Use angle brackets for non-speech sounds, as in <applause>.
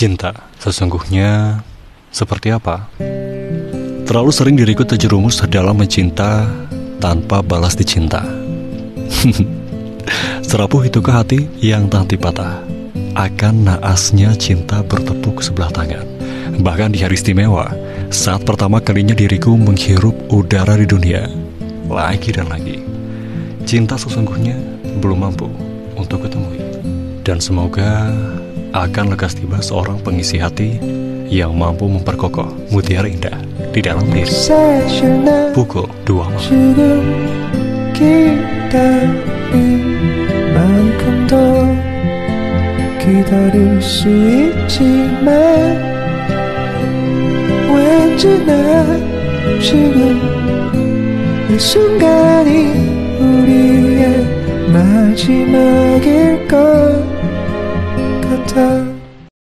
Cinta sesungguhnya seperti apa? Terlalu sering diriku terjerumus dalam mencinta tanpa balas dicinta. <laughs> Serapuh itukah hati yang tak patah? Akan naasnya cinta bertepuk sebelah tangan. Bahkan di hari istimewa, saat pertama kalinya diriku menghirup udara di dunia. Lagi dan lagi. Cinta sesungguhnya belum mampu untuk ketemui. Dan semoga akan lekas tiba seorang pengisi hati yang mampu memperkokoh mutiara indah di dalam diri. Pukul 2 malam. 기다릴 수 있지만 왠지 난 지금 이 순간이 우리의 마지막일 것 better